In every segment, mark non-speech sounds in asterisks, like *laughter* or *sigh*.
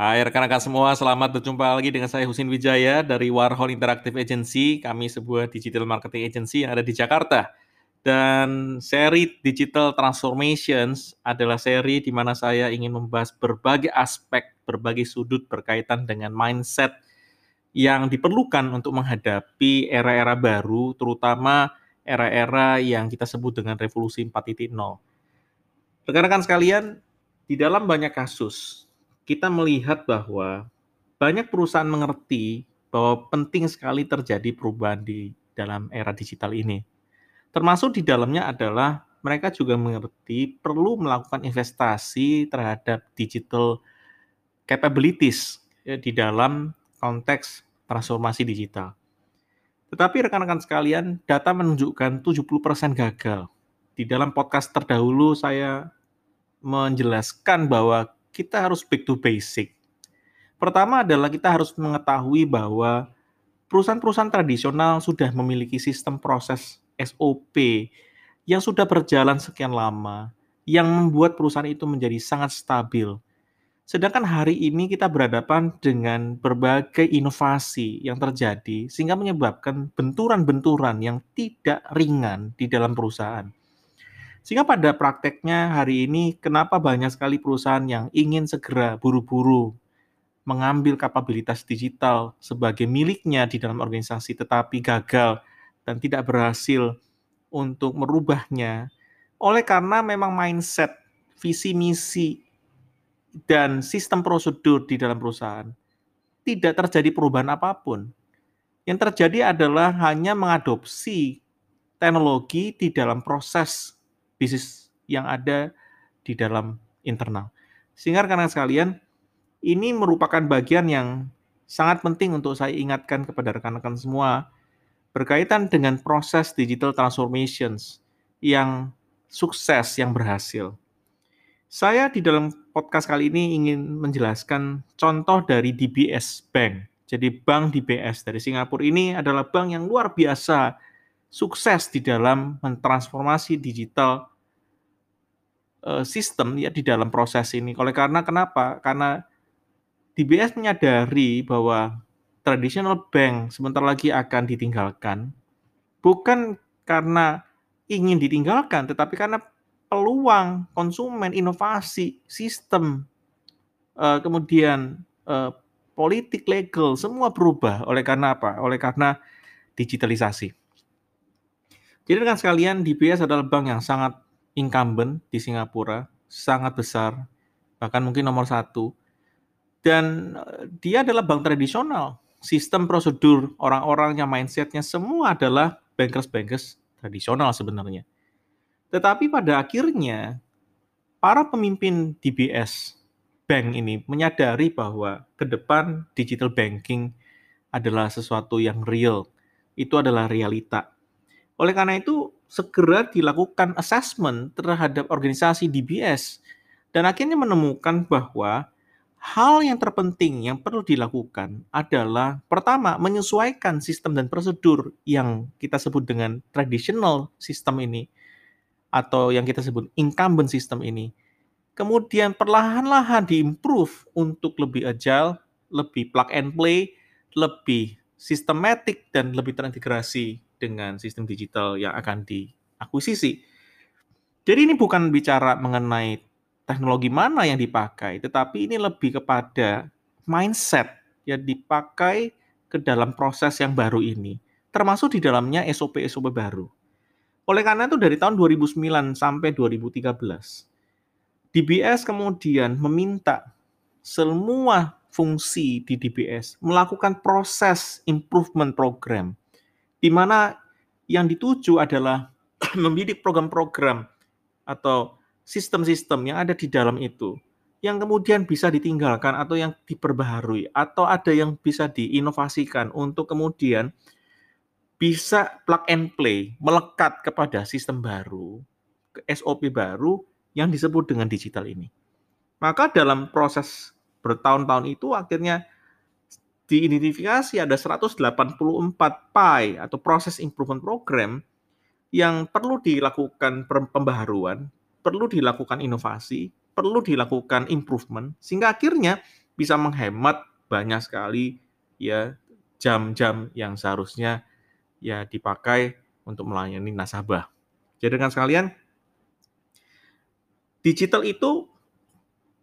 Hai rekan-rekan semua, selamat berjumpa lagi dengan saya Husin Wijaya dari Warhol Interactive Agency. Kami sebuah digital marketing agency yang ada di Jakarta. Dan seri Digital Transformations adalah seri di mana saya ingin membahas berbagai aspek, berbagai sudut berkaitan dengan mindset yang diperlukan untuk menghadapi era-era baru, terutama era-era yang kita sebut dengan revolusi 4.0. Rekan-rekan sekalian, di dalam banyak kasus, kita melihat bahwa banyak perusahaan mengerti bahwa penting sekali terjadi perubahan di dalam era digital ini. Termasuk di dalamnya adalah mereka juga mengerti perlu melakukan investasi terhadap digital capabilities ya, di dalam konteks transformasi digital. Tetapi rekan-rekan sekalian, data menunjukkan 70% gagal. Di dalam podcast terdahulu saya menjelaskan bahwa kita harus back to basic. Pertama adalah kita harus mengetahui bahwa perusahaan-perusahaan tradisional sudah memiliki sistem proses SOP yang sudah berjalan sekian lama, yang membuat perusahaan itu menjadi sangat stabil. Sedangkan hari ini kita berhadapan dengan berbagai inovasi yang terjadi sehingga menyebabkan benturan-benturan yang tidak ringan di dalam perusahaan. Sehingga pada prakteknya hari ini kenapa banyak sekali perusahaan yang ingin segera buru-buru mengambil kapabilitas digital sebagai miliknya di dalam organisasi tetapi gagal dan tidak berhasil untuk merubahnya oleh karena memang mindset, visi misi dan sistem prosedur di dalam perusahaan tidak terjadi perubahan apa pun. Yang terjadi adalah hanya mengadopsi teknologi di dalam proses bisnis yang ada di dalam internal. Sehingga rekan-rekan sekalian, ini merupakan bagian yang sangat penting untuk saya ingatkan kepada rekan-rekan semua berkaitan dengan proses digital transformations yang sukses, yang berhasil. Saya di dalam podcast kali ini ingin menjelaskan contoh dari DBS Bank. Jadi bank DBS dari Singapura ini adalah bank yang luar biasa sukses di dalam mentransformasi digital uh, sistem ya di dalam proses ini. Oleh karena kenapa? Karena DBS menyadari bahwa traditional bank sebentar lagi akan ditinggalkan bukan karena ingin ditinggalkan tetapi karena peluang konsumen, inovasi, sistem uh, kemudian uh, politik legal semua berubah oleh karena apa? Oleh karena digitalisasi. Jadi dengan sekalian DBS adalah bank yang sangat incumbent di Singapura, sangat besar, bahkan mungkin nomor satu. Dan eh, dia adalah bank tradisional. Sistem prosedur orang-orangnya, mindsetnya semua adalah bankers-bankers tradisional sebenarnya. Tetapi pada akhirnya para pemimpin DBS bank ini menyadari bahwa ke depan digital banking adalah sesuatu yang real. Itu adalah realita. Oleh karena itu, segera dilakukan assessment terhadap organisasi DBS dan akhirnya menemukan bahwa hal yang terpenting yang perlu dilakukan adalah pertama menyesuaikan sistem dan prosedur yang kita sebut dengan traditional system ini atau yang kita sebut incumbent system ini. Kemudian perlahan-lahan diimprove untuk lebih agile, lebih plug and play, lebih sistematik dan lebih terintegrasi dengan sistem digital yang akan diakuisisi. Jadi ini bukan bicara mengenai teknologi mana yang dipakai, tetapi ini lebih kepada mindset yang dipakai ke dalam proses yang baru ini, termasuk di dalamnya SOP-SOP baru. Oleh karena itu dari tahun 2009 sampai 2013, DBS kemudian meminta semua fungsi di DBS melakukan proses improvement program di mana yang dituju adalah *clears throat* membidik program-program atau sistem-sistem yang ada di dalam itu yang kemudian bisa ditinggalkan atau yang diperbaharui atau ada yang bisa diinovasikan untuk kemudian bisa plug and play, melekat kepada sistem baru, SOP baru yang disebut dengan digital ini. Maka dalam proses bertahun-tahun itu akhirnya diidentifikasi ada 184 PI atau Process Improvement Program yang perlu dilakukan pembaharuan, perlu dilakukan inovasi, perlu dilakukan improvement, sehingga akhirnya bisa menghemat banyak sekali ya jam-jam yang seharusnya ya dipakai untuk melayani nasabah. Jadi dengan sekalian, digital itu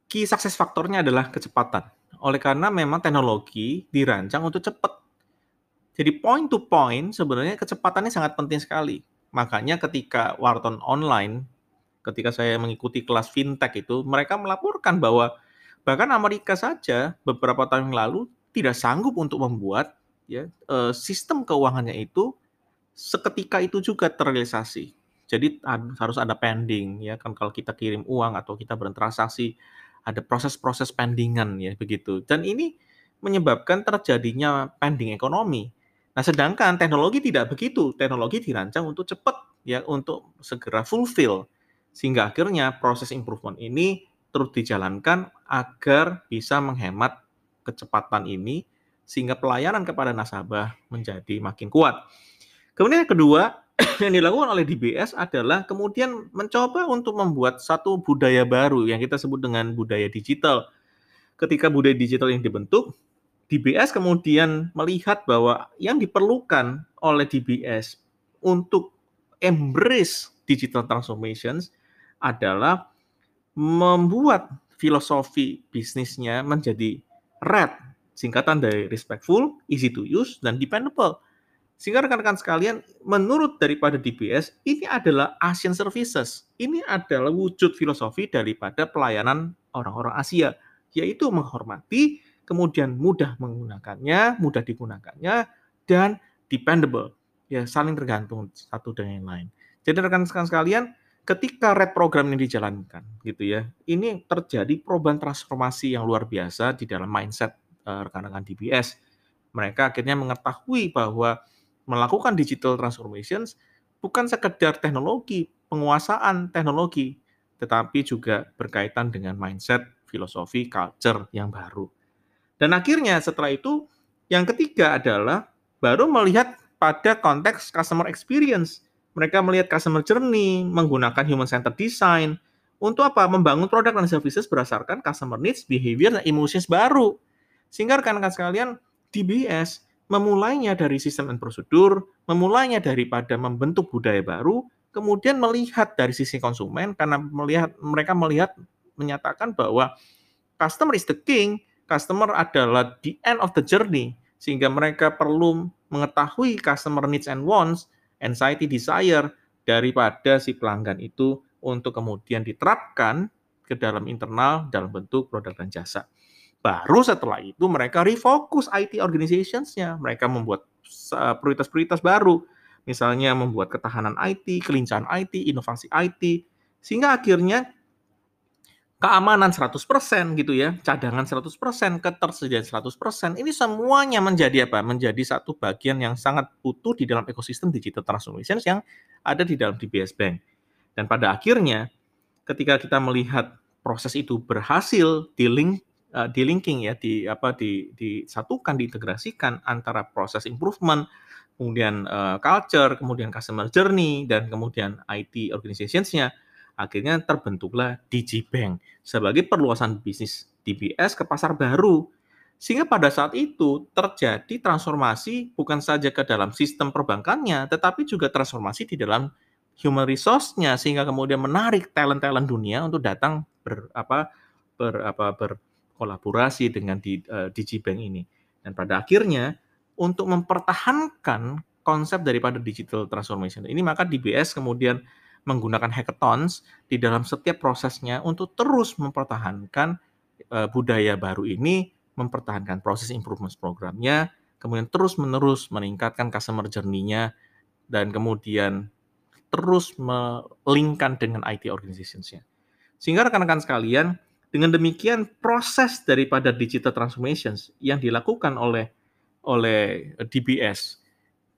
key success faktornya adalah kecepatan. Oleh karena memang teknologi dirancang untuk cepat. Jadi point to point sebenarnya kecepatannya sangat penting sekali. Makanya ketika Wharton Online, ketika saya mengikuti kelas fintech itu, mereka melaporkan bahwa bahkan Amerika saja beberapa tahun yang lalu tidak sanggup untuk membuat ya eh, sistem keuangannya itu seketika itu juga terrealisasi. Jadi harus ada pending ya kan kalau kita kirim uang atau kita bertransaksi ada proses-proses pendingan ya begitu. Dan ini menyebabkan terjadinya pending ekonomi. Nah, sedangkan teknologi tidak begitu. Teknologi dirancang untuk cepat ya untuk segera fulfill sehingga akhirnya proses improvement ini terus dijalankan agar bisa menghemat kecepatan ini sehingga pelayanan kepada nasabah menjadi makin kuat. Kemudian yang kedua, *coughs* yang dilakukan oleh DBS adalah kemudian mencoba untuk membuat satu budaya baru yang kita sebut dengan budaya digital. Ketika budaya digital yang dibentuk, DBS kemudian melihat bahwa yang diperlukan oleh DBS untuk embrace digital transformations adalah membuat filosofi bisnisnya menjadi RED, singkatan dari respectful, easy to use, dan dependable. Sehingga rekan-rekan sekalian, menurut daripada DBS, ini adalah Asian Services. Ini adalah wujud filosofi daripada pelayanan orang-orang Asia, yaitu menghormati, kemudian mudah menggunakannya, mudah digunakannya, dan dependable. Ya, saling tergantung satu dengan yang lain. Jadi rekan-rekan sekalian, ketika red program ini dijalankan, gitu ya, ini terjadi perubahan transformasi yang luar biasa di dalam mindset eh, rekan-rekan DBS. Mereka akhirnya mengetahui bahwa melakukan digital transformations bukan sekedar teknologi, penguasaan teknologi, tetapi juga berkaitan dengan mindset, filosofi, culture yang baru. Dan akhirnya setelah itu, yang ketiga adalah baru melihat pada konteks customer experience. Mereka melihat customer journey, menggunakan human-centered design, untuk apa? Membangun produk dan services berdasarkan customer needs, behavior, dan emotions baru. Sehingga rekan-rekan sekalian, DBS memulainya dari sistem dan prosedur, memulainya daripada membentuk budaya baru, kemudian melihat dari sisi konsumen karena melihat mereka melihat menyatakan bahwa customer is the king, customer adalah the end of the journey sehingga mereka perlu mengetahui customer needs and wants, anxiety, desire daripada si pelanggan itu untuk kemudian diterapkan ke dalam internal dalam bentuk produk dan jasa. Baru setelah itu mereka refocus IT organizations-nya. Mereka membuat prioritas-prioritas baru. Misalnya membuat ketahanan IT, kelincahan IT, inovasi IT. Sehingga akhirnya keamanan 100% gitu ya, cadangan 100%, ketersediaan 100%, ini semuanya menjadi apa? Menjadi satu bagian yang sangat utuh di dalam ekosistem digital transformation yang ada di dalam DBS Bank. Dan pada akhirnya, ketika kita melihat proses itu berhasil di link uh, di linking ya di apa di disatukan diintegrasikan antara proses improvement kemudian uh, culture kemudian customer journey dan kemudian IT organizations-nya akhirnya terbentuklah DigiBank sebagai perluasan bisnis DBS ke pasar baru. Sehingga pada saat itu terjadi transformasi bukan saja ke dalam sistem perbankannya tetapi juga transformasi di dalam human resource-nya sehingga kemudian menarik talent-talent dunia untuk datang ber apa ber apa ber kolaborasi dengan di, uh, Digibank ini. Dan pada akhirnya untuk mempertahankan konsep daripada digital transformation ini maka DBS kemudian menggunakan hackathons di dalam setiap prosesnya untuk terus mempertahankan uh, budaya baru ini, mempertahankan proses improvement programnya, kemudian terus-menerus meningkatkan customer journey-nya dan kemudian terus melingkan dengan IT organizations-nya. Sehingga rekan-rekan sekalian, dengan demikian proses daripada digital transformations yang dilakukan oleh oleh DBS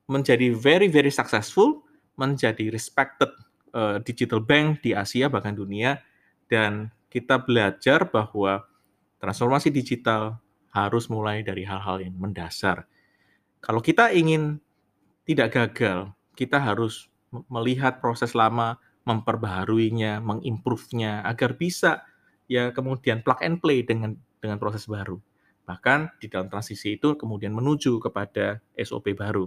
menjadi very very successful, menjadi respected uh, digital bank di Asia bahkan dunia dan kita belajar bahwa transformasi digital harus mulai dari hal-hal yang mendasar. Kalau kita ingin tidak gagal, kita harus melihat proses lama, memperbaharuinya, mengimprove-nya agar bisa ya kemudian plug and play dengan dengan proses baru. Bahkan di dalam transisi itu kemudian menuju kepada SOP baru.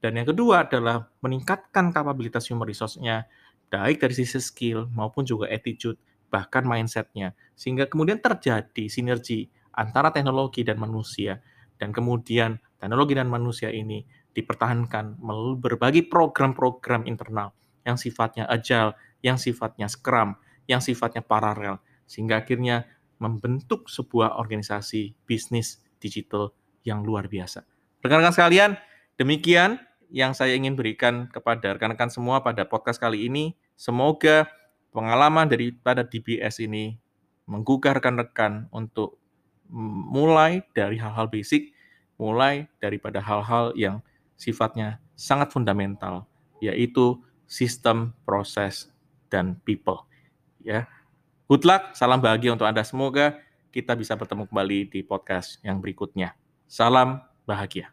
Dan yang kedua adalah meningkatkan kapabilitas human resource-nya, baik dari sisi skill maupun juga attitude, bahkan mindset-nya. Sehingga kemudian terjadi sinergi antara teknologi dan manusia. Dan kemudian teknologi dan manusia ini dipertahankan melalui berbagai program-program internal yang sifatnya agile, yang sifatnya scrum, yang sifatnya paralel. Sehingga akhirnya membentuk sebuah organisasi bisnis digital yang luar biasa. Rekan-rekan sekalian, demikian yang saya ingin berikan kepada rekan-rekan semua pada podcast kali ini. Semoga pengalaman daripada DBS ini menggugah rekan-rekan untuk mulai dari hal-hal basic, mulai daripada hal-hal yang sifatnya sangat fundamental, yaitu sistem, proses, dan people. Ya, Good luck, salam bahagia untuk Anda. Semoga kita bisa bertemu kembali di podcast yang berikutnya. Salam bahagia.